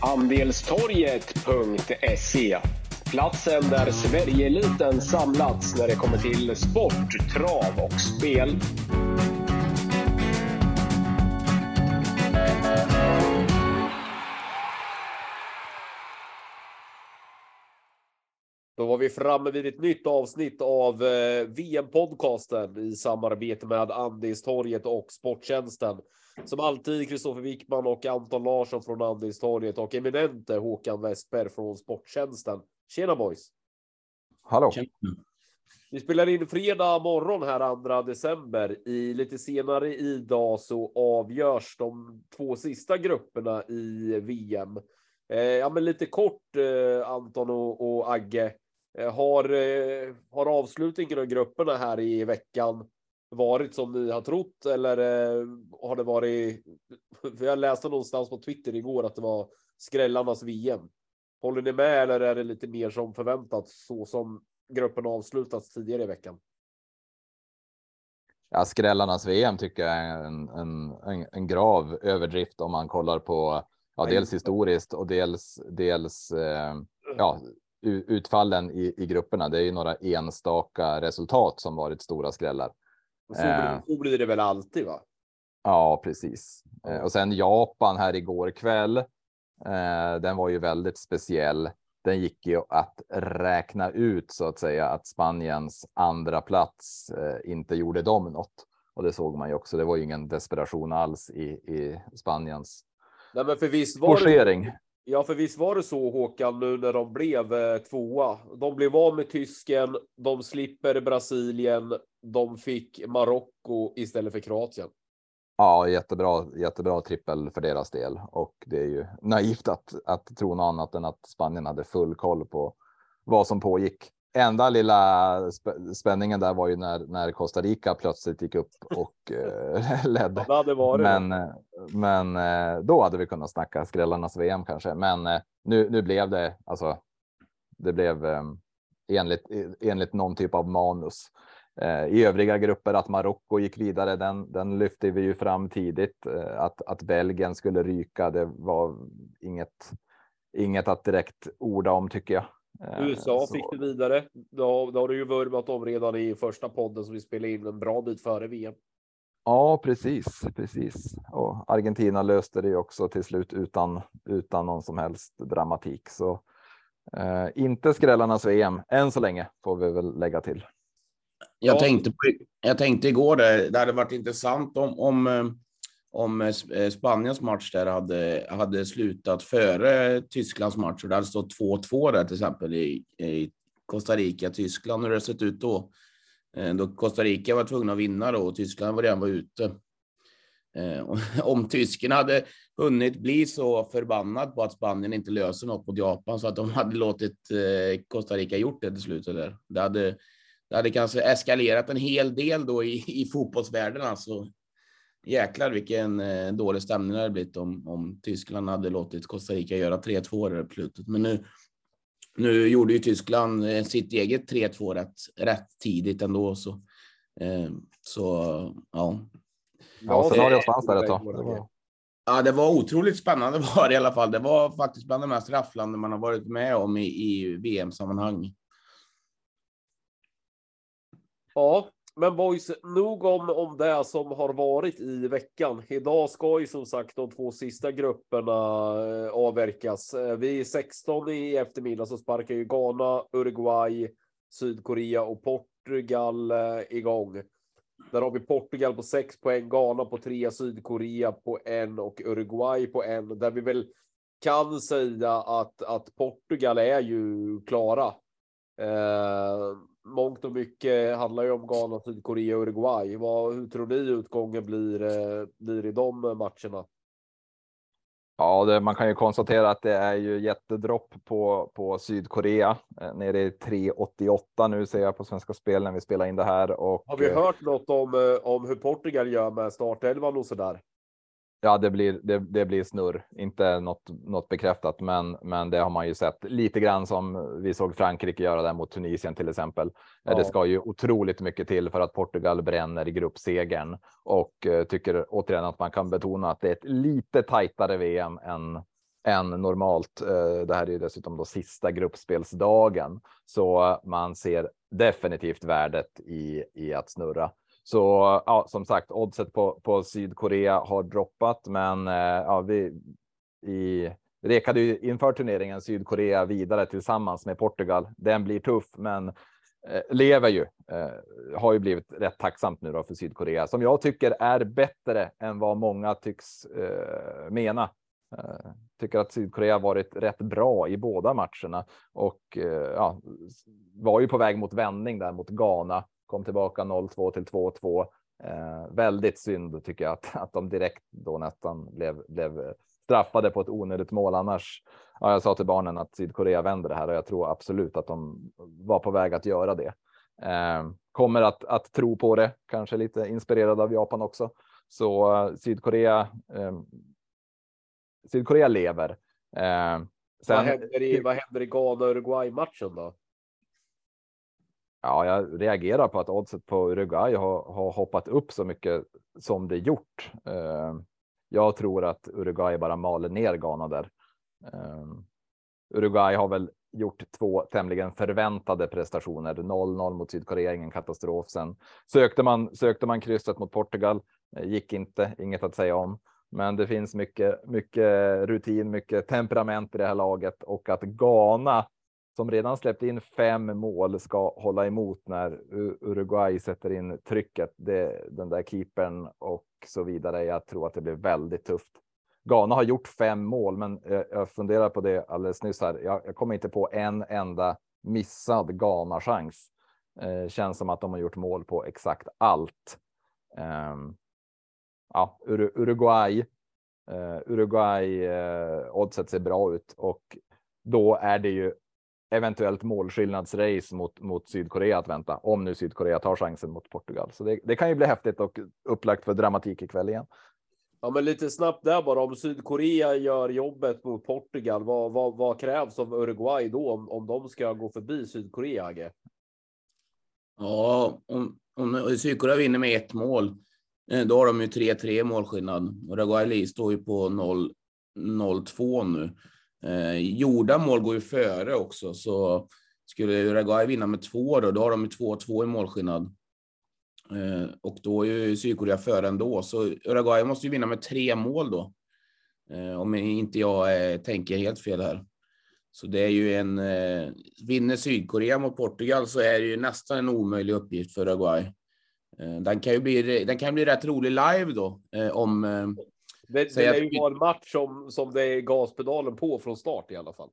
Andelstorget.se Platsen där Sverigeeliten samlats när det kommer till sport, trav och spel. Då var vi framme vid ett nytt avsnitt av eh, VM-podcasten i samarbete med Andelstorget och Sporttjänsten. Som alltid Kristoffer Wickman och Anton Larsson från Andistorget och eminente Håkan Westberg från Sporttjänsten. Tjena boys! Hallå! Vi spelar in fredag morgon här 2 december. I lite senare idag så avgörs de två sista grupperna i VM. Eh, ja, men lite kort eh, Anton och, och Agge. Eh, har, eh, har avslutningen av grupperna här i veckan varit som ni har trott eller eh, har det varit? För jag läste någonstans på Twitter igår att det var skrällarnas VM. Håller ni med eller är det lite mer som förväntat så som gruppen avslutats tidigare i veckan? Ja, skrällarnas VM tycker jag är en, en, en, en grav överdrift om man kollar på ja, dels historiskt och dels, dels eh, ja, utfallen i, i grupperna. Det är ju några enstaka resultat som varit stora skrällar. Så, eh, så blir det väl alltid va? Ja, precis. Eh, och sen Japan här igår kväll. Eh, den var ju väldigt speciell. Den gick ju att räkna ut så att säga att Spaniens andra plats inte gjorde dem något. Och det såg man ju också. Det var ju ingen desperation alls i, i Spaniens Nej, men för visst var forcering. Det, Ja, för visst var det så Håkan nu när de blev eh, tvåa. De blev av med tysken. De slipper Brasilien. De fick Marocko istället för Kroatien. Ja, jättebra, jättebra trippel för deras del och det är ju naivt att, att tro något annat än att Spanien hade full koll på vad som pågick enda lilla spänningen där var ju när, när Costa Rica plötsligt gick upp och eh, ledde. Ja, men, men eh, då hade vi kunnat snacka skrällarnas VM kanske. Men eh, nu, nu blev det alltså. Det blev eh, enligt, enligt någon typ av manus. I övriga grupper att Marocko gick vidare, den, den lyfte vi ju fram tidigt. Att, att Belgien skulle ryka, det var inget, inget att direkt orda om tycker jag. USA så. fick du vidare. Då, då har du ju vurmat om redan i första podden som vi spelade in en bra bit före VM. Ja, precis, precis. Och Argentina löste det också till slut utan utan någon som helst dramatik. Så eh, inte skrällarnas VM än så länge får vi väl lägga till. Jag ja. tänkte på, jag tänkte igår där det hade varit intressant om om eh, om eh, eh, Spaniens match där hade, hade slutat före Tysklands match och det hade stått 2-2 där till exempel i, i Costa Rica, Tyskland, hur det sett ut då? Eh, då Costa Rica var tvungna att vinna då och Tyskland var redan var ute. Eh, om tysken hade hunnit bli så förbannad på att Spanien inte löser något mot Japan så att de hade låtit eh, Costa Rica gjort det till slut. Eller? Det hade, det hade kanske eskalerat en hel del då i, i fotbollsvärlden alltså jäklar vilken dålig stämning det hade blivit om, om Tyskland hade låtit Costa Rica göra 3-2 på slutet. Men nu, nu gjorde ju Tyskland eh, sitt eget 3-2 rätt, rätt tidigt ändå. Så, eh, så ja. Ja, scenariot fanns där ett tag. Ja, det var otroligt spännande var det i alla fall. Det var faktiskt bland det mest rafflande man har varit med om i, i VM-sammanhang. Ja, men boys, nog om, om det som har varit i veckan. Idag ska ju som sagt de två sista grupperna eh, avverkas. Eh, Vid 16 i eftermiddag så sparkar ju Ghana, Uruguay, Sydkorea och Portugal eh, igång. Där har vi Portugal på 6 poäng, Ghana på 3, Sydkorea på 1 och Uruguay på 1. Där vi väl kan säga att, att Portugal är ju klara. Eh, mångt och mycket handlar ju om Ghana, Sydkorea och Uruguay. Vad, hur tror ni utgången blir, eh, blir i de matcherna? Ja, det, man kan ju konstatera att det är ju jättedropp på, på Sydkorea. Eh, nere i 3,88 nu ser jag på Svenska Spel när vi spelar in det här. Och, Har vi hört något om, eh, om hur Portugal gör med startelvan och så där? Ja, det blir, det, det, blir snurr, inte något, något bekräftat, men, men det har man ju sett lite grann som vi såg Frankrike göra där mot Tunisien till exempel. Ja. Det ska ju otroligt mycket till för att Portugal bränner i gruppsegern och uh, tycker återigen att man kan betona att det är ett lite tajtare VM än än normalt. Uh, det här är ju dessutom då sista gruppspelsdagen, så man ser definitivt värdet i, i att snurra. Så ja, som sagt, oddset på, på Sydkorea har droppat, men eh, ja, vi i rekade ju inför turneringen Sydkorea vidare tillsammans med Portugal. Den blir tuff, men eh, lever ju. Eh, har ju blivit rätt tacksamt nu då för Sydkorea som jag tycker är bättre än vad många tycks eh, mena. Eh, tycker att Sydkorea varit rätt bra i båda matcherna och eh, ja, var ju på väg mot vändning där mot Ghana kom tillbaka 0-2 till 2-2. Eh, väldigt synd tycker jag att, att de direkt då nästan blev, blev straffade på ett onödigt mål. Annars, ja, jag sa till barnen att Sydkorea vänder det här och jag tror absolut att de var på väg att göra det. Eh, kommer att, att tro på det, kanske lite inspirerad av Japan också. Så uh, Sydkorea. Eh, Sydkorea lever. Eh, sen, vad händer i, vad händer i Ghana-Uruguay matchen då? Ja, jag reagerar på att oddset på Uruguay har, har hoppat upp så mycket som det gjort. Eh, jag tror att Uruguay bara maler ner Ghana där. Eh, Uruguay har väl gjort två tämligen förväntade prestationer. 0-0 mot Sydkorea, ingen katastrof. Sen sökte man, sökte man krysset mot Portugal, eh, gick inte, inget att säga om. Men det finns mycket, mycket rutin, mycket temperament i det här laget och att Ghana som redan släppt in fem mål ska hålla emot när Uruguay sätter in trycket. Det, den där keepern och så vidare. Jag tror att det blir väldigt tufft. Ghana har gjort fem mål, men eh, jag funderar på det alldeles nyss här. Jag, jag kommer inte på en enda missad Ghana chans. Eh, känns som att de har gjort mål på exakt allt. Eh, ja, Ur Uruguay. Eh, Uruguay eh, oddset ser bra ut och då är det ju eventuellt målskillnadsrace mot, mot Sydkorea att vänta om nu Sydkorea tar chansen mot Portugal. Så det, det kan ju bli häftigt och upplagt för dramatik ikväll igen. Ja, men lite snabbt där bara. Om Sydkorea gör jobbet mot Portugal, vad, vad, vad krävs av Uruguay då om, om de ska gå förbi Sydkorea? Agge? Ja, om, om Sydkorea vinner med ett mål, eh, då har de ju 3-3 målskillnad. Uruguay står ju på 0-2 nu. Eh, gjorda mål går ju före också, så skulle Uruguay vinna med två då, då har de ju 2-2 i målskillnad. Eh, och då är ju Sydkorea före ändå, så Uruguay måste ju vinna med tre mål då. Eh, om inte jag eh, tänker helt fel här. Så det är ju en, eh, vinner Sydkorea mot Portugal så är det ju nästan en omöjlig uppgift för Uruguay. Eh, den kan ju bli, den kan bli rätt rolig live då eh, om eh, det, det är ju vara en match som, som det är gaspedalen på från start i alla fall.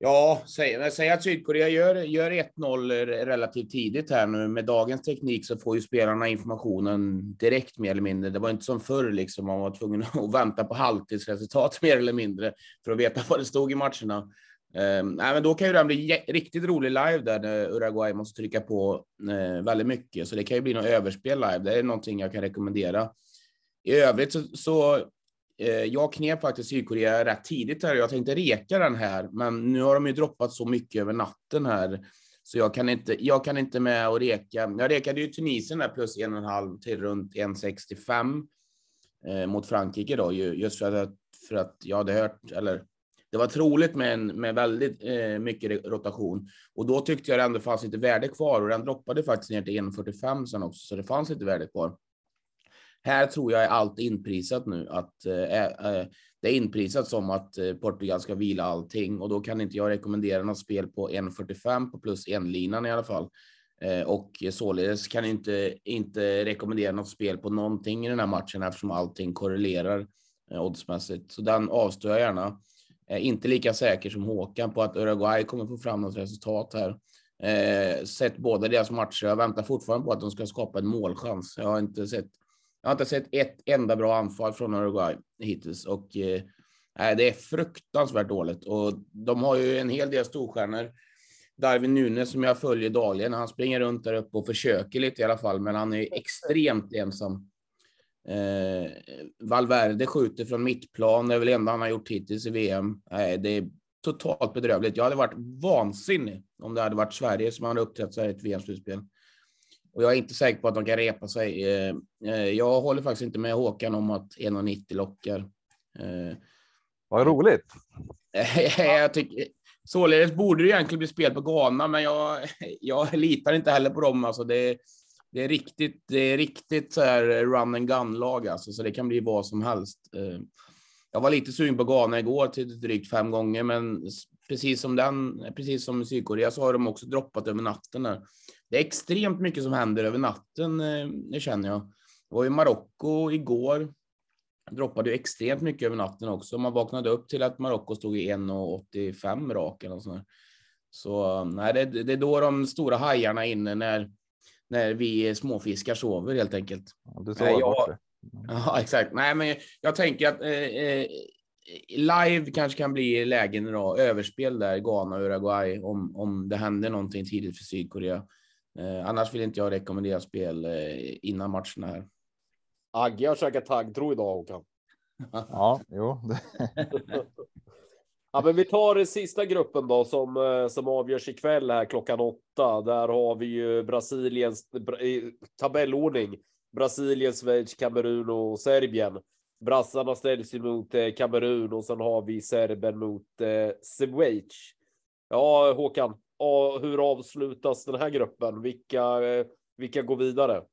Ja, säg, säg att Sydkorea gör, gör 1-0 relativt tidigt här nu. Med dagens teknik så får ju spelarna informationen direkt mer eller mindre. Det var inte som förr, liksom. man var tvungen att vänta på halvtidsresultat mer eller mindre för att veta vad det stod i matcherna. Um, nej, men då kan ju den bli riktigt rolig live där när Uruguay måste trycka på uh, väldigt mycket. Så det kan ju bli något överspel live. Det är någonting jag kan rekommendera. I övrigt så, så eh, jag knep faktiskt Sydkorea rätt tidigt här. Jag tänkte reka den här, men nu har de ju droppat så mycket över natten här. Så jag kan inte, jag kan inte med och reka. Jag rekade ju Tunisien där plus en och en halv till runt 1,65 eh, mot Frankrike då, just för att, för att jag hade hört, eller det var troligt med, en, med väldigt eh, mycket rotation och då tyckte jag det ändå fanns lite värde kvar och den droppade faktiskt ner till 1,45 sen också, så det fanns lite värde kvar. Här tror jag är allt inprisat nu, att eh, eh, eh, det är inprisat som att eh, Portugal ska vila allting och då kan inte jag rekommendera något spel på 1,45 på plus en linan i alla fall. Eh, och således kan jag inte, inte rekommendera något spel på någonting i den här matchen eftersom allting korrelerar eh, oddsmässigt. Så den avstår jag gärna. Eh, inte lika säker som Håkan på att Uruguay kommer få fram något resultat här. Eh, sett båda deras matcher. Jag väntar fortfarande på att de ska skapa en målchans. Jag har inte sett jag har inte sett ett enda bra anfall från Uruguay hittills och eh, det är fruktansvärt dåligt och de har ju en hel del storstjärnor. Darwin Nunes som jag följer dagligen. Han springer runt där uppe och försöker lite i alla fall, men han är extremt ensam. Eh, Valverde skjuter från mittplan, det är väl det enda han har gjort hittills i VM. Eh, det är totalt bedrövligt. Jag hade varit vansinnig om det hade varit Sverige som hade uppträtt så här i ett VM-slutspel. Och jag är inte säker på att de kan repa sig. Eh, eh, jag håller faktiskt inte med Håkan om att 1,90 lockar. Eh, Vad roligt. jag tycker, således borde det egentligen bli spel på Ghana, men jag, jag litar inte heller på dem. Alltså det, det är riktigt, det är riktigt så här run and gun lag alltså, så det kan bli vad som helst. Jag var lite sugen på Ghana igår till drygt fem gånger, men precis som den, precis som Sydkorea så har de också droppat över natten där. Det är extremt mycket som händer över natten, det känner jag. Det var i Marocko igår droppade ju extremt mycket över natten också. Man vaknade upp till att Marocko stod i 1,85 rak eller sånt. Så nej, det, det, är då de stora hajarna är inne när, när vi småfiskar sover helt enkelt. Ja, du sover jag, Ja, exakt. Nej, men jag tänker att eh, eh, live kanske kan bli lägen idag, överspel där, Ghana och Uruguay, om, om det händer någonting tidigt för Sydkorea. Eh, annars vill inte jag rekommendera spel eh, innan matcherna här. Agge har käkat taggtro idag Håkan. Ja, jo. ja, men vi tar den sista gruppen då som eh, som avgörs ikväll här klockan åtta. Där har vi ju Brasiliens tabellordning. Brasilien, Schweiz, Kamerun och Serbien. Brassarna ställs ju mot Kamerun och sen har vi Serben mot eh, Schweiz. Ja, Håkan, hur avslutas den här gruppen? Vilka, eh, vilka går vidare?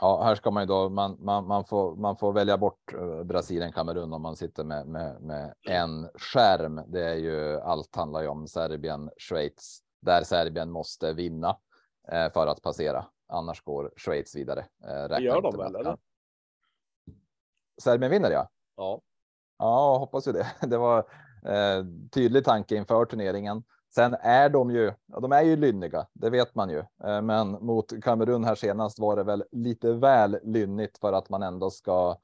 Ja, här ska man ju då, man, man, man, får, man får välja bort eh, Brasilien, Kamerun om man sitter med, med, med en skärm. Det är ju allt handlar ju om Serbien, Schweiz, där Serbien måste vinna eh, för att passera. Annars går Schweiz vidare. Eh, det gör de väl? Eller? Serbien vinner ja. Ja. Ja, hoppas ju det. Det var eh, tydlig tanke inför turneringen. Sen är de ju, ja, de är ju lynniga, det vet man ju. Eh, men mot Kamerun här senast var det väl lite väl lynnigt för att man ändå ska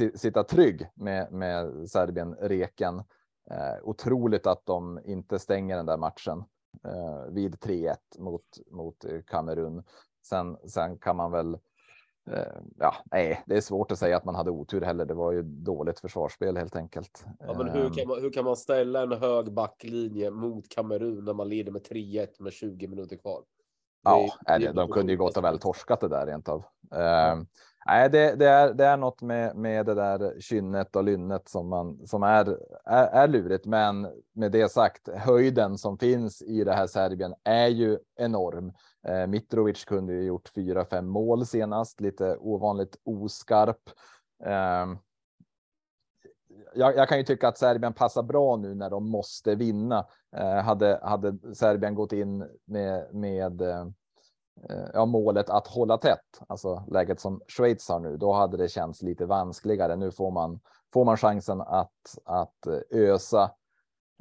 eh, sitta trygg med, med Serbien reken. Eh, otroligt att de inte stänger den där matchen eh, vid 3-1 mot mot Kamerun. Sen, sen kan man väl Eh, ja, nej, det är svårt att säga att man hade otur heller. Det var ju dåligt försvarsspel helt enkelt. Ja, men hur kan, man, hur kan man ställa en hög backlinje mot Kamerun när man leder med 3-1 med 20 minuter kvar? Ja, det, det, de kunde ju gott och väl torskat det där rent av. Ja. Uh, nej, det, det, är, det är något med, med det där kynnet och lynnet som, man, som är, är, är lurigt. Men med det sagt, höjden som finns i det här Serbien är ju enorm. Eh, Mitrovic kunde ju gjort fyra, fem mål senast, lite ovanligt oskarp. Ehm, jag, jag, kan ju tycka att Serbien passar bra nu när de måste vinna. Eh, hade, hade Serbien gått in med, med eh, ja, målet att hålla tätt, alltså läget som Schweiz har nu, då hade det känts lite vanskligare. Nu får man, får man chansen att, att eh, ösa.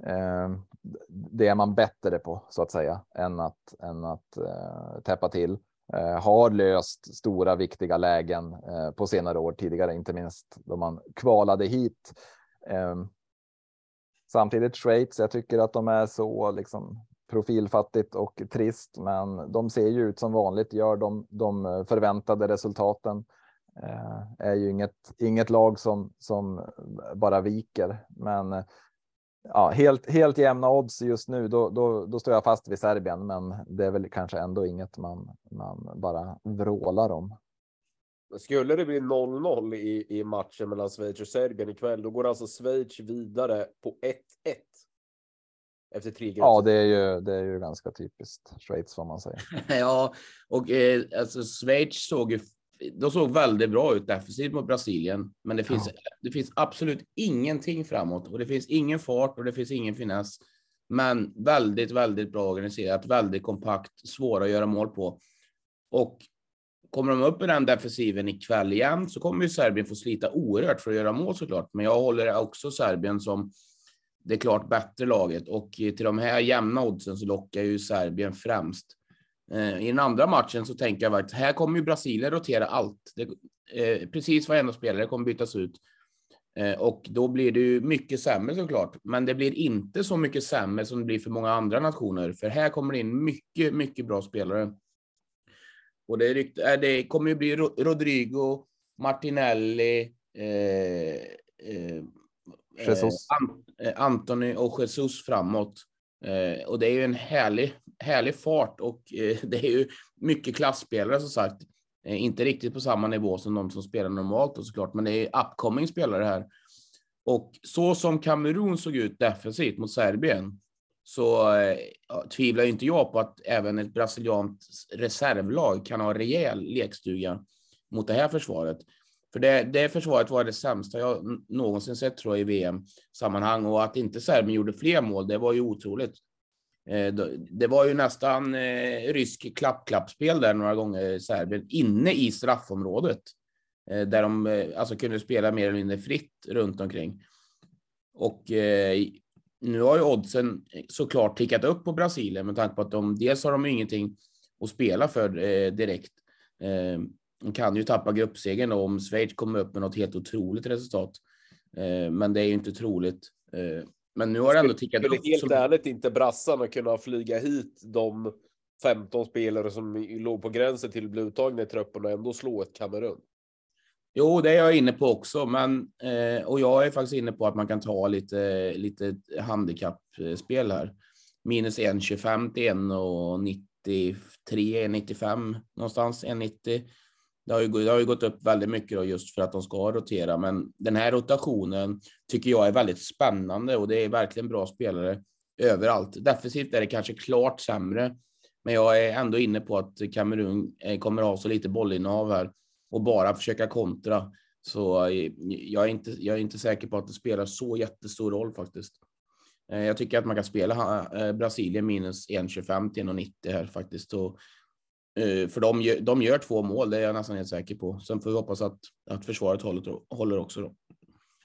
Ehm, det är man bättre på så att säga än att, än att eh, täppa till. Eh, har löst stora viktiga lägen eh, på senare år tidigare, inte minst då man kvalade hit. Ehm, samtidigt Schweiz, jag tycker att de är så liksom profilfattigt och trist, men de ser ju ut som vanligt, gör de, de förväntade resultaten. Eh, är ju inget, inget lag som, som bara viker, men eh, ja, helt, helt jämna odds just nu, då, då, då står jag fast vid Serbien, men det är väl kanske ändå inget man, man bara vrålar om. Skulle det bli 0-0 i, i matchen mellan Schweiz och Serbien ikväll, då går alltså Schweiz vidare på 1-1. Efter tre Ja, det är ju, det är ju ganska typiskt Schweiz får man säga. ja, och eh, alltså Schweiz såg ju de såg väldigt bra ut defensivt mot Brasilien, men det finns, ja. det finns absolut ingenting framåt och det finns ingen fart och det finns ingen finess. Men väldigt, väldigt bra organiserat, väldigt kompakt, svåra att göra mål på. Och kommer de upp i den defensiven ikväll igen så kommer ju Serbien få slita oerhört för att göra mål såklart. Men jag håller också Serbien som det klart bättre laget och till de här jämna oddsen så lockar ju Serbien främst. Eh, I den andra matchen så tänker jag att här kommer ju Brasilien rotera allt. Det, eh, precis varenda spelare kommer bytas ut. Eh, och då blir det ju mycket sämre såklart. Men det blir inte så mycket sämre som det blir för många andra nationer. För här kommer det in mycket, mycket bra spelare. Och det, rykt, äh, det kommer ju bli Rodrigo, Martinelli, eh, eh, Jesus. An, Anthony och Jesus framåt. Eh, och det är ju en härlig, härlig fart och eh, det är ju mycket klassspelare som sagt. Eh, inte riktigt på samma nivå som de som spelar normalt och såklart, men det är upcoming spelare här. Och så som Kamerun såg ut defensivt mot Serbien så eh, tvivlar inte jag på att även ett brasilianskt reservlag kan ha rejäl lekstuga mot det här försvaret. För det, det försvaret var det sämsta jag någonsin sett tror jag i VM-sammanhang och att inte Serbien gjorde fler mål, det var ju otroligt. Eh, det var ju nästan eh, rysk klapp-klappspel där några gånger Serbien inne i straffområdet eh, där de alltså kunde spela mer eller mindre fritt runt omkring. Och nu har ju oddsen såklart tickat upp på Brasilien med tanke på att de dels har de ingenting att spela för direkt. De kan ju tappa gruppsegern om Schweiz kommer upp med något helt otroligt resultat. Men det är ju inte troligt. Men nu har det ändå tickat upp. Helt så... ärligt inte brassarna kunna flyga hit de 15 spelare som låg på gränsen till att bli uttagna i truppen och ändå slå ett Kamerun? Jo, det är jag inne på också, men eh, och jag är faktiskt inne på att man kan ta lite, lite handikappspel här. Minus 1,25 till 1,93, 1,95 någonstans, 1,90. Det har, ju, det har ju gått upp väldigt mycket då just för att de ska rotera, men den här rotationen tycker jag är väldigt spännande och det är verkligen bra spelare överallt. Defensivt är det kanske klart sämre, men jag är ändå inne på att Kamerun eh, kommer ha så lite bollinnehav här och bara försöka kontra. Så eh, jag är inte, jag är inte säker på att det spelar så jättestor roll faktiskt. Eh, jag tycker att man kan spela Brasilien minus 1,25 till 1,90 här faktiskt. Och för de, de gör två mål, det är jag nästan helt säker på. Sen får vi hoppas att, att försvaret håller, håller också. Då.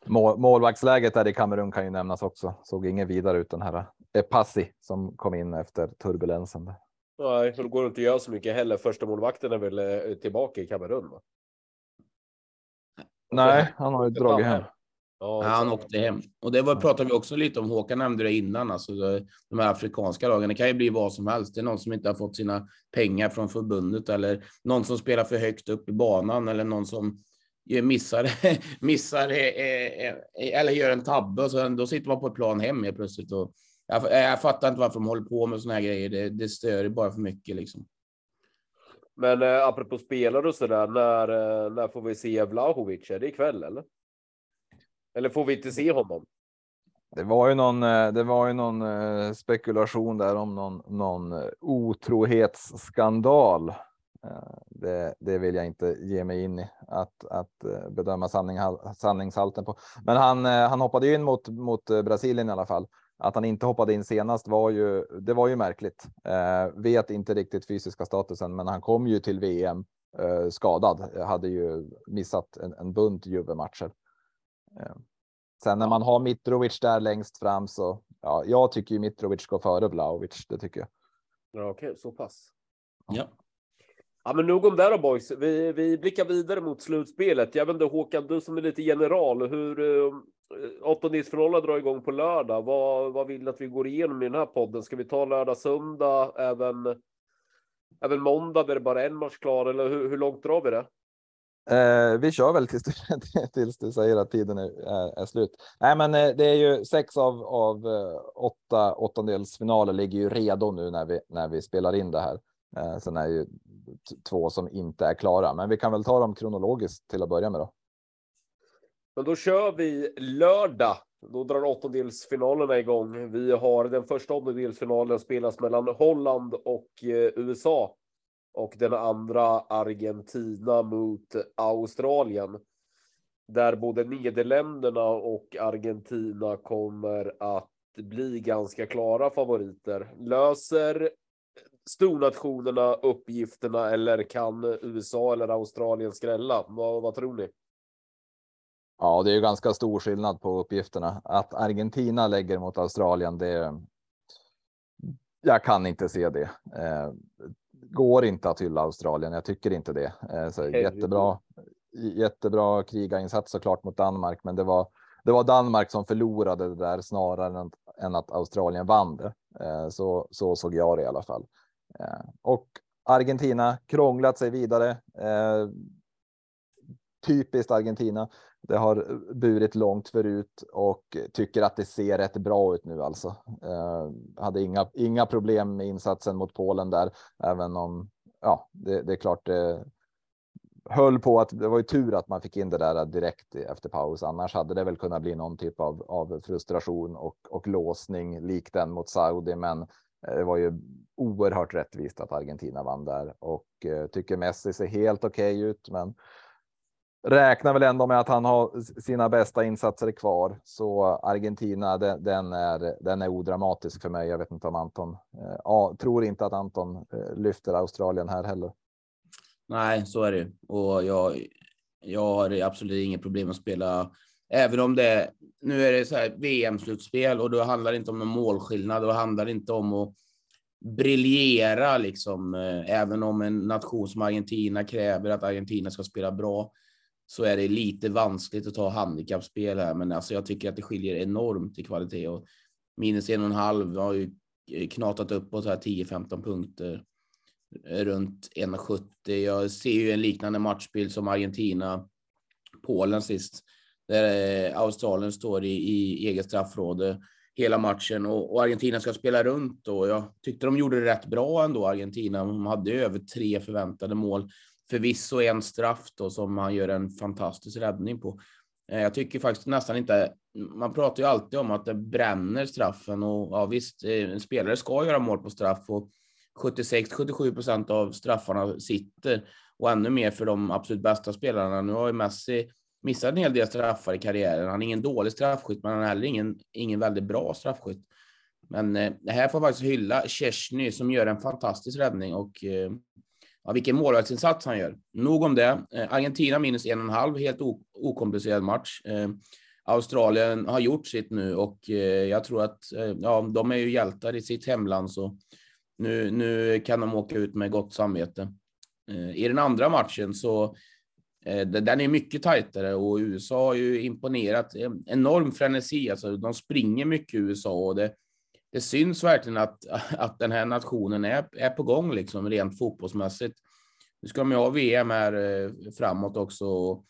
Mål, målvaktsläget där i Kamerun kan ju nämnas också. Såg ingen vidare ut den här Epassi som kom in efter turbulensen. Nej, det går inte att göra så mycket heller. Första målvakten är väl eh, tillbaka i Kamerun? Va? Nej, han har ju dragit hem. Ja, han åkte hem. Och det var, pratade vi också lite om. Håkan nämnde det innan. Alltså de här afrikanska lagen. Det kan ju bli vad som helst. Det är någon som inte har fått sina pengar från förbundet eller någon som spelar för högt upp i banan eller någon som missar, missar eh, eh, eller gör en tabbe och så då sitter man på ett plan hem helt plötsligt. Och jag, jag fattar inte varför de håller på med såna här grejer. Det, det stör bara för mycket liksom. Men eh, apropå spelare och så där, när, eh, när får vi se Vlahovic? Är det ikväll eller? Eller får vi inte se honom? Det var ju någon, eh, det var ju någon eh, spekulation där om någon, någon eh, otrohetsskandal. Det, det vill jag inte ge mig in i att, att bedöma sanning, sanningshalten på. Men han, han hoppade in mot, mot Brasilien i alla fall. Att han inte hoppade in senast var ju, det var ju märkligt. Eh, vet inte riktigt fysiska statusen, men han kom ju till VM eh, skadad. Hade ju missat en, en bunt Juve-matcher. Eh, sen när man har Mitrovic där längst fram så ja, jag tycker ju Mitrovic går före Vlahovic. Det tycker jag. Ja, okej, okay, så pass. Ja. Ja, men nog om det då boys. Vi, vi blickar vidare mot slutspelet. Jag vet inte Håkan, du som är lite general, hur uh, åttondelsfinalen drar igång på lördag. Vad, vad vill att vi går igenom i den här podden? Ska vi ta lördag, söndag, även, även måndag där det bara är en match klar eller hur, hur långt drar vi det? Eh, vi kör väl tills du, tills du säger att tiden är, är, är, slut. Nej, men eh, det är ju sex av, av eh, åtta åttondelsfinaler ligger ju redo nu när vi, när vi spelar in det här. Eh, sen är ju två som inte är klara, men vi kan väl ta dem kronologiskt till att börja med då. Men då kör vi lördag. Då drar åttondelsfinalerna igång. Vi har den första åttondelsfinalen spelas mellan Holland och eh, USA och den andra Argentina mot Australien. Där både Nederländerna och Argentina kommer att bli ganska klara favoriter. Löser stornationerna uppgifterna eller kan USA eller Australien skrälla? Vad, vad tror ni? Ja, det är ju ganska stor skillnad på uppgifterna. Att Argentina lägger mot Australien, det. Jag kan inte se det. Eh, går inte att hylla Australien. Jag tycker inte det. Eh, så jättebra, jättebra krigarinsats såklart mot Danmark, men det var det var Danmark som förlorade det där snarare än, att Australien vann det. Eh, så, så såg jag det i alla fall. Eh, och Argentina krånglat sig vidare. Typiskt Argentina. Det har burit långt förut och tycker att det ser rätt bra ut nu alltså. Eh, hade inga, inga problem med insatsen mot Polen där, även om ja, det, det är klart det höll på att det var ju tur att man fick in det där direkt efter paus. Annars hade det väl kunnat bli någon typ av, av frustration och, och låsning lik den mot Saudi. Men eh, det var ju oerhört rättvist att Argentina vann där och eh, tycker Messi ser helt okej okay ut. Men räknar väl ändå med att han har sina bästa insatser kvar. Så Argentina, den, den, är, den är odramatisk för mig. Jag vet inte om Anton, eh, ja, tror inte att Anton eh, lyfter Australien här heller. Nej, så är det och jag. Jag har absolut inget problem att spela, även om det nu är det så här VM slutspel och då handlar det inte om någon målskillnad. och handlar det inte om att briljera liksom, eh, även om en nation som Argentina kräver att Argentina ska spela bra så är det lite vanskligt att ta handikappspel här, men alltså jag tycker att det skiljer enormt i kvalitet och minus en och en halv har ju eh, knatat uppåt här 10-15 punkter eh, runt 1,70. Jag ser ju en liknande matchbild som Argentina Polen sist där eh, Australien står i, i eget straffråde hela matchen och, och, Argentina ska spela runt och jag tyckte de gjorde det rätt bra ändå. Argentina. De hade över tre förväntade mål Förvisso en straff då som han gör en fantastisk räddning på. Eh, jag tycker faktiskt nästan inte, man pratar ju alltid om att det bränner straffen och ja visst, eh, en spelare ska göra mål på straff och 76-77 procent av straffarna sitter och ännu mer för de absolut bästa spelarna. Nu har ju Messi missat en hel del straffar i karriären. Han är ingen dålig straffskytt, men han är heller ingen, ingen väldigt bra straffskytt. Men eh, det här får faktiskt hylla Chesney som gör en fantastisk räddning och eh, Ja, vilken målvaktsinsats han gör. Nog om det. Eh, Argentina minus en och en halv, helt okomplicerad match. Eh, Australien har gjort sitt nu och eh, jag tror att ja, de är ju hjältar i sitt hemland så nu, nu kan de åka ut med gott samvete. I den andra matchen så den är mycket tajtare och USA har ju imponerat enorm frenesi. Alltså, de springer mycket i USA och det, det syns verkligen att, att den här nationen är, är på gång liksom rent fotbollsmässigt. Nu ska de ju ha VM här eh, framåt också. Och,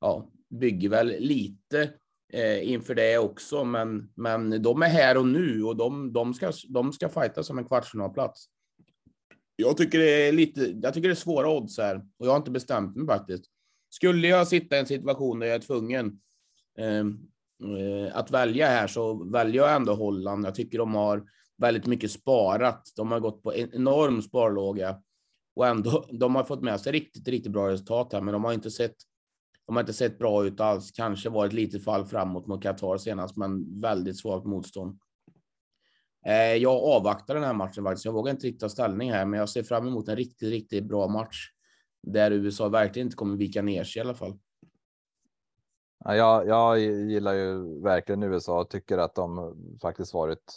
ja, bygger väl lite eh, inför det också, men, men de är här och nu och de, de ska, de ska fighta som en kvartsfinalplats. Jag tycker det är lite, jag tycker det är svåra odds här och jag har inte bestämt mig faktiskt. Skulle jag sitta i en situation där jag är tvungen Eh, Eh, att välja här så väljer jag ändå Holland. Jag tycker de har väldigt mycket sparat. De har gått på en enorm sparlåga och ändå de har fått med sig riktigt, riktigt bra resultat här, men de har inte sett. De har inte sett bra ut alls. Kanske var ett litet fall framåt mot Qatar senast, men väldigt svagt motstånd. Eh, jag avvaktar den här matchen faktiskt. Jag vågar inte riktigt ta ställning här, men jag ser fram emot en riktigt, riktigt bra match där USA verkligen inte kommer vika ner sig i alla fall. Jag, jag gillar ju verkligen USA och tycker att de faktiskt varit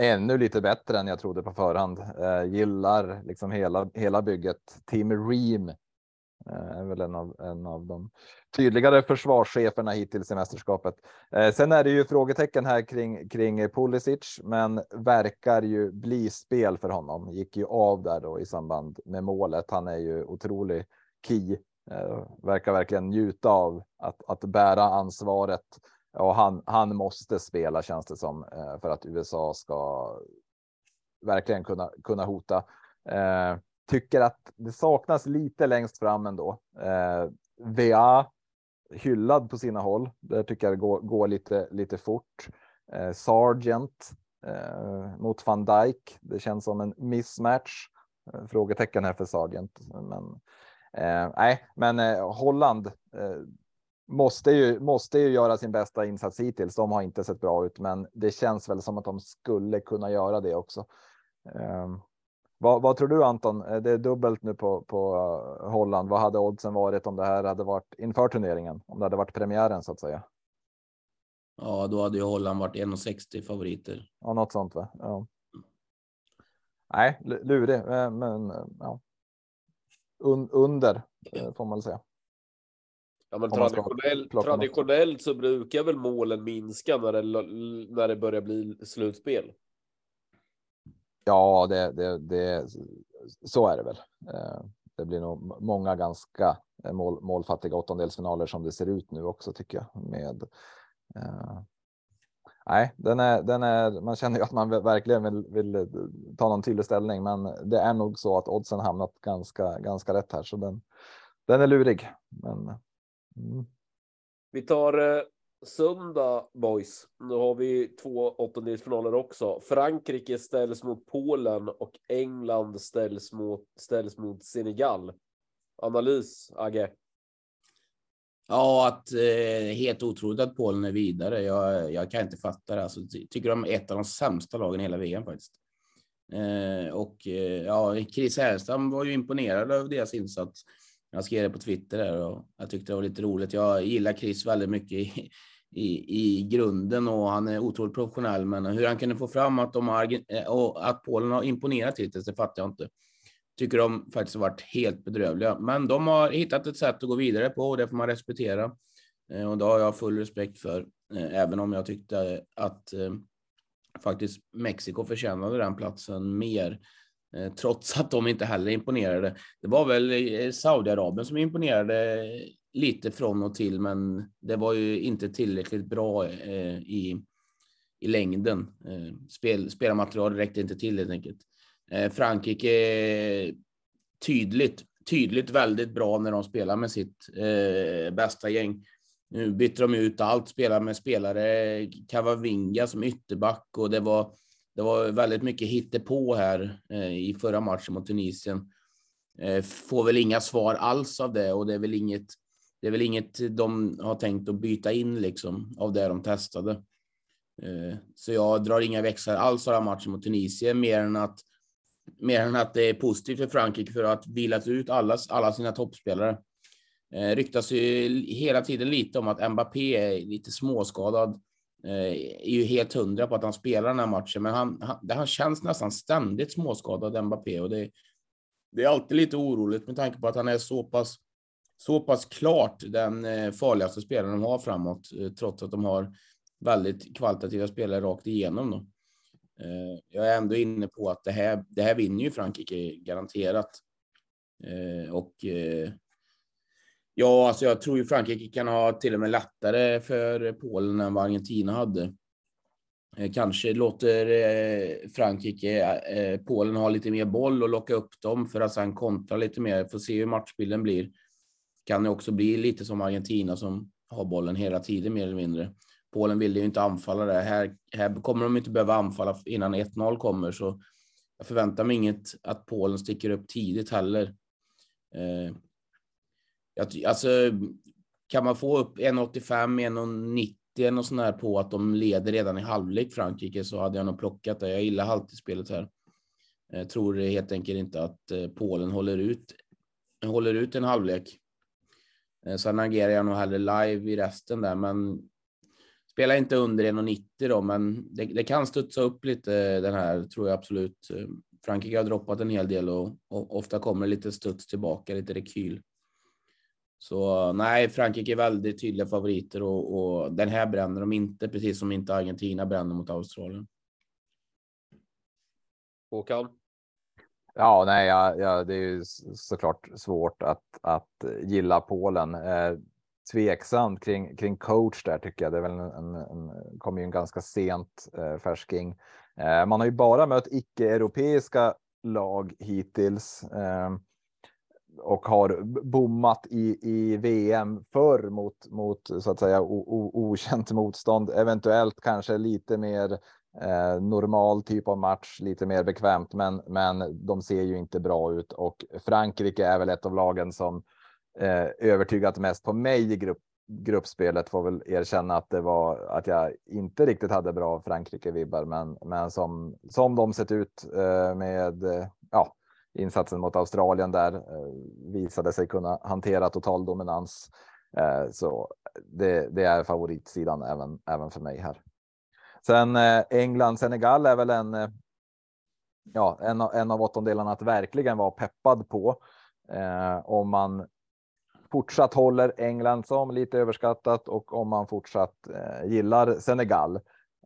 ännu lite bättre än jag trodde på förhand. Eh, gillar liksom hela, hela bygget. Team Ream eh, är väl en av, en av de tydligare försvarscheferna hittills i mästerskapet. Eh, sen är det ju frågetecken här kring, kring Pulisic, men verkar ju bli spel för honom. Gick ju av där då i samband med målet. Han är ju otrolig key Eh, verkar verkligen njuta av att, att bära ansvaret och han, han måste spela känns det som eh, för att USA ska verkligen kunna, kunna hota. Eh, tycker att det saknas lite längst fram ändå. Eh, VA hyllad på sina håll. Där tycker jag det går, går lite, lite fort. Eh, Sargent eh, mot van Dijk. Det känns som en mismatch. Eh, frågetecken här för Sargent, men Eh, nej, men eh, Holland eh, måste ju måste ju göra sin bästa insats hittills. De har inte sett bra ut, men det känns väl som att de skulle kunna göra det också. Eh, vad, vad, tror du Anton? Eh, det är dubbelt nu på, på Holland. Vad hade oddsen varit om det här hade varit inför turneringen? Om det hade varit premiären så att säga? Ja, då hade ju Holland varit 1,60 favoriter. Ja, något sånt va? Ja. Nej, lurig, eh, men ja un, under eh, får man säga. Ja, men traditionell, traditionellt så brukar väl målen minska när det, när det börjar bli slutspel. Ja, det, det, det så är det väl. Eh, det blir nog många ganska mål, målfattiga åttondelsfinaler som det ser ut nu också tycker jag med. Nej, den är, den är, man känner ju att man verkligen vill, vill eh, ta någon tydlig ställning, men det är nog så att oddsen hamnat ganska, ganska rätt här, så den, den är lurig. Men, mm. Vi tar eh, söndag boys. Nu har vi två åttondelsfinaler också. Frankrike ställs mot Polen och England ställs mot ställs mot Senegal. Analys Agge. Ja, att eh, helt otroligt att Polen är vidare. Jag, jag kan inte fatta det. Alltså, tycker de är ett av de sämsta lagen i hela VM faktiskt. Eh, och eh, ja, Chris Härenstam var ju imponerad av deras insats. Jag skrev det på Twitter där och jag tyckte det var lite roligt. Jag gillar Chris väldigt mycket i, i, i grunden och han är otroligt professionell. Men hur han kunde få fram att, de har, eh, och att Polen har imponerat hittills, det fattar jag inte. Tycker de faktiskt har varit helt bedrövliga. Men de har hittat ett sätt att gå vidare på och det får man respektera. Eh, och det har jag full respekt för, eh, även om jag tyckte att eh, faktiskt Mexiko förtjänade den platsen mer trots att de inte heller imponerade. Det var väl Saudiarabien som imponerade lite från och till, men det var ju inte tillräckligt bra i, i längden. Spel, spelarmaterial räckte inte till helt enkelt. Eh, Frankrike tydligt, tydligt väldigt bra när de spelar med sitt eh, bästa gäng. Nu bytte de ut allt, spelar med spelare, Cavavinga som ytterback och det var, det var väldigt mycket hittepå här eh, i förra matchen mot Tunisien. Eh, får väl inga svar alls av det och det är väl inget det är väl inget de har tänkt att byta in liksom av det de testade. Eh, så jag drar inga växlar alls av matchen mot Tunisien mer än att mer än att det är positivt för Frankrike för att vilat ut alla, alla sina toppspelare. Eh, ryktas ju hela tiden lite om att Mbappé är lite småskadad. Eh, är ju helt hundra på att han spelar den här matchen, men han, han, han känns nästan ständigt småskadad, Mbappé, och det, det är alltid lite oroligt med tanke på att han är så pass så pass klart den eh, farligaste spelaren de har framåt, eh, trots att de har väldigt kvalitativa spelare rakt igenom. Då. Eh, jag är ändå inne på att det här, det här vinner ju Frankrike garanterat. Eh, och eh, ja, alltså jag tror ju Frankrike kan ha till och med lättare för Polen än vad Argentina hade. Kanske låter Frankrike Polen ha lite mer boll och locka upp dem för att sedan kontra lite mer. Får se hur matchbilden blir kan det också bli lite som Argentina som har bollen hela tiden mer eller mindre. Polen ville ju inte anfalla det. Här, här kommer de inte behöva anfalla innan 1-0 kommer, så jag förväntar mig inget att Polen sticker upp tidigt heller. Eh, jag, alltså, kan man få upp 1,85, 1,90 och sånt där på att de leder redan i halvlek Frankrike så hade jag nog plockat det. Jag gillar halvtidsspelet här. Jag tror helt enkelt inte att eh, Polen håller ut, håller ut en halvlek. Eh, sen agerar jag nog hellre live i resten där, men spelar inte under 1,90 då, men det, det, kan studsa upp lite den här tror jag absolut. Frankrike har droppat en hel del och, och ofta kommer lite studs tillbaka, lite rekyl. Så nej, Frankrike är väldigt tydliga favoriter och, och den här bränner de inte, precis som inte Argentina bränner mot Australien. Håkan? Ja, nej, ja, ja, det är ju såklart svårt att, att gilla Polen. Eh, tveksamt kring, kring coach där tycker jag. Det är väl en, en, en kommer ju en ganska sent eh, färsking. Eh, man har ju bara mött icke-europeiska lag hittills eh, och har bommat i, i VM förr mot, mot så att säga o, o, okänt motstånd. Eventuellt kanske lite mer Eh, normal typ av match, lite mer bekvämt, men, men de ser ju inte bra ut och Frankrike är väl ett av lagen som eh, övertygat mest på mig i grupp, gruppspelet. Får väl erkänna att det var att jag inte riktigt hade bra Frankrike vibbar, men, men som som de sett ut eh, med eh, ja, insatsen mot Australien där eh, visade sig kunna hantera total dominans. Eh, så det, det är favoritsidan även, även för mig här. Sen eh, England, Senegal är väl en, ja, en, en av åttondelarna att verkligen vara peppad på. Eh, om man fortsatt håller England som lite överskattat och om man fortsatt eh, gillar Senegal.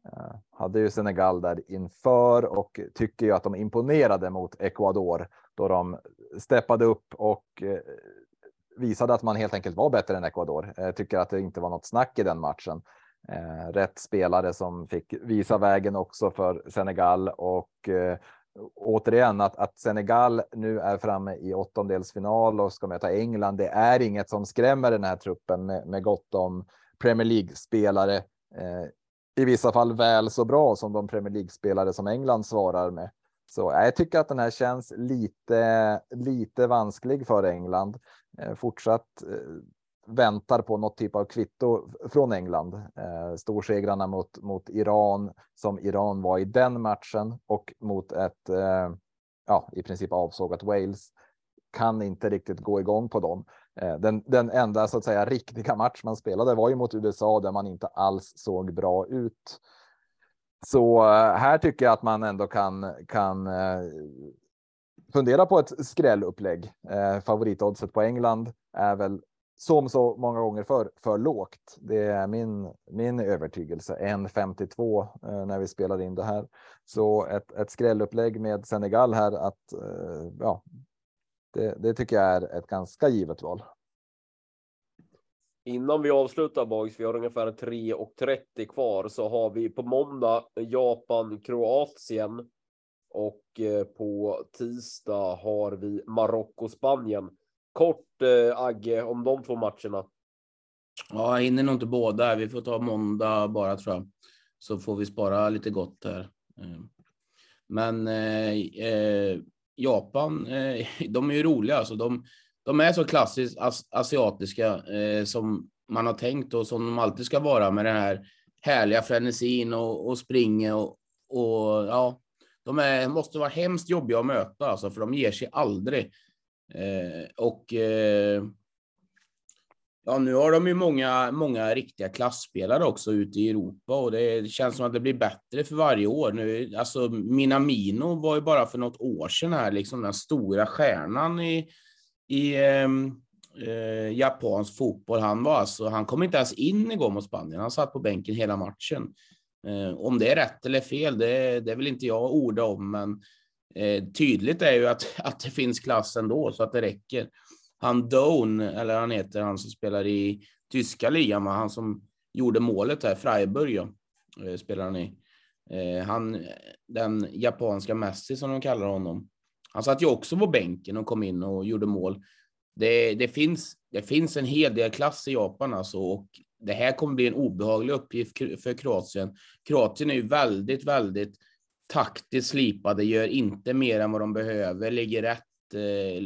Eh, hade ju Senegal där inför och tycker ju att de imponerade mot Ecuador då de steppade upp och eh, visade att man helt enkelt var bättre än Ecuador. Eh, tycker att det inte var något snack i den matchen. Eh, rätt spelare som fick visa vägen också för Senegal och eh, återigen att, att Senegal nu är framme i åttondelsfinal och ska möta England. Det är inget som skrämmer den här truppen med, med gott om Premier League spelare. Eh, I vissa fall väl så bra som de Premier League spelare som England svarar med. Så eh, jag tycker att den här känns lite, lite vansklig för England. Eh, fortsatt eh, väntar på något typ av kvitto från England. Eh, storsegrarna mot, mot Iran som Iran var i den matchen och mot ett eh, ja, i princip avsågat Wales kan inte riktigt gå igång på dem. Eh, den, den enda så att säga riktiga match man spelade var ju mot USA där man inte alls såg bra ut. Så eh, här tycker jag att man ändå kan kan eh, fundera på ett skrällupplägg. Eh, favoritoddset på England är väl som så många gånger för, för lågt. Det är min, min övertygelse. 1.52 eh, när vi spelar in det här. Så ett, ett skrällupplägg med Senegal här att eh, ja, det, det tycker jag är ett ganska givet val. Innan vi avslutar boys, vi har ungefär 3.30 kvar, så har vi på måndag Japan, Kroatien och eh, på tisdag har vi Marocko, Spanien kort eh, Agge om de två matcherna? Ja, jag hinner nog inte båda. Vi får ta måndag bara tror jag. Så får vi spara lite gott här. Eh, men eh, eh, Japan, eh, de är ju roliga. Alltså, de, de är så klassiskt as asiatiska eh, som man har tänkt och som de alltid ska vara med den här härliga frenesin och, och springa och, och ja, de är, måste vara hemskt jobbiga att möta alltså, för de ger sig aldrig. Eh, och eh, ja, nu har de ju många, många riktiga klassspelare också ute i Europa och det känns som att det blir bättre för varje år nu. Alltså Minamino var ju bara för något år sedan här liksom den stora stjärnan i, i ehm, eh, japansk fotboll. Han var alltså, han kom inte ens in igår mot Spanien. Han satt på bänken hela matchen. Eh, om det är rätt eller fel, det, det vill inte jag orda om, men eh, tydligt är ju att, att det finns klass ändå så att det räcker. Han Doan, eller han heter han som spelar i tyska ligan, han som gjorde målet här, Freiburg, ja, eh, spelar han i. Eh, han, den japanska Messi som de kallar honom. Han satt ju också på bänken och kom in och gjorde mål. Det, det, finns, det finns en hel del klass i Japan alltså och det här kommer bli en obehaglig uppgift för Kroatien. Kroatien är ju väldigt, väldigt taktiskt slipade, gör inte mer än vad de behöver, ligger rätt. Eh,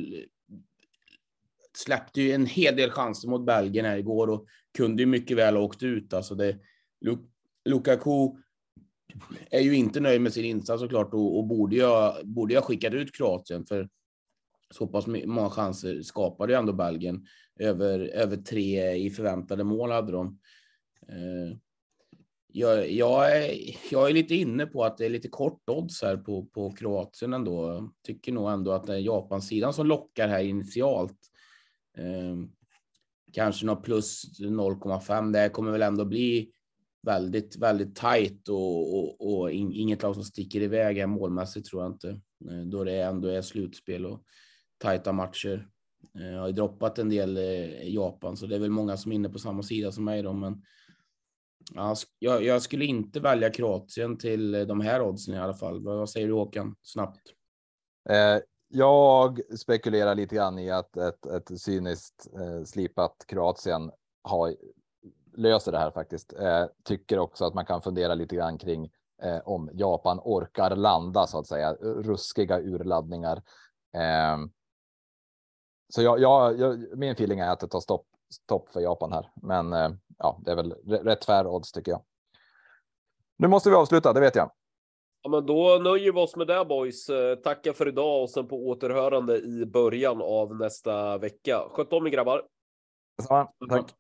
släppte ju en hel del chanser mot Belgien här igår och kunde ju mycket väl ha åkt ut. Alltså det, Lukaku är ju inte nöjd med sin insats såklart och, och borde, jag, borde jag skickat ut Kroatien för så pass många chanser skapade ju ändå Belgien. Över, över tre i förväntade mål hade de. Eh, jag, jag, är, jag är lite inne på att det är lite kort odds här på, på Kroatien ändå. Tycker nog ändå att det är Japansidan som lockar här initialt. Eh, kanske något plus 0,5. Det kommer väl ändå bli väldigt, väldigt tajt och, och, och inget lag som sticker iväg här målmässigt tror jag inte. Eh, då det ändå är slutspel och tajta matcher. Eh, jag har droppat en del eh, Japan, så det är väl många som är inne på samma sida som mig då, men jag, jag, skulle inte välja Kroatien till de här oddsen i alla fall. Vad säger du Håkan? Snabbt. Eh, jag spekulerar lite grann i att ett, ett cyniskt eh, slipat Kroatien har, löser det här faktiskt. Eh, tycker också att man kan fundera lite grann kring eh, om Japan orkar landa så att säga. Ruskiga urladdningar. Ehm, så jag, jag, jag, min feeling är att det tar stopp, stopp för Japan här, men eh, ja, det är väl rätt fair odds tycker jag. Nu måste vi avsluta, det vet jag. Ja, men då nöjer vi oss med det boys. Eh, Tacka för idag och sen på återhörande i början av nästa vecka. Sköt om er grabbar. Detsamma. Tack.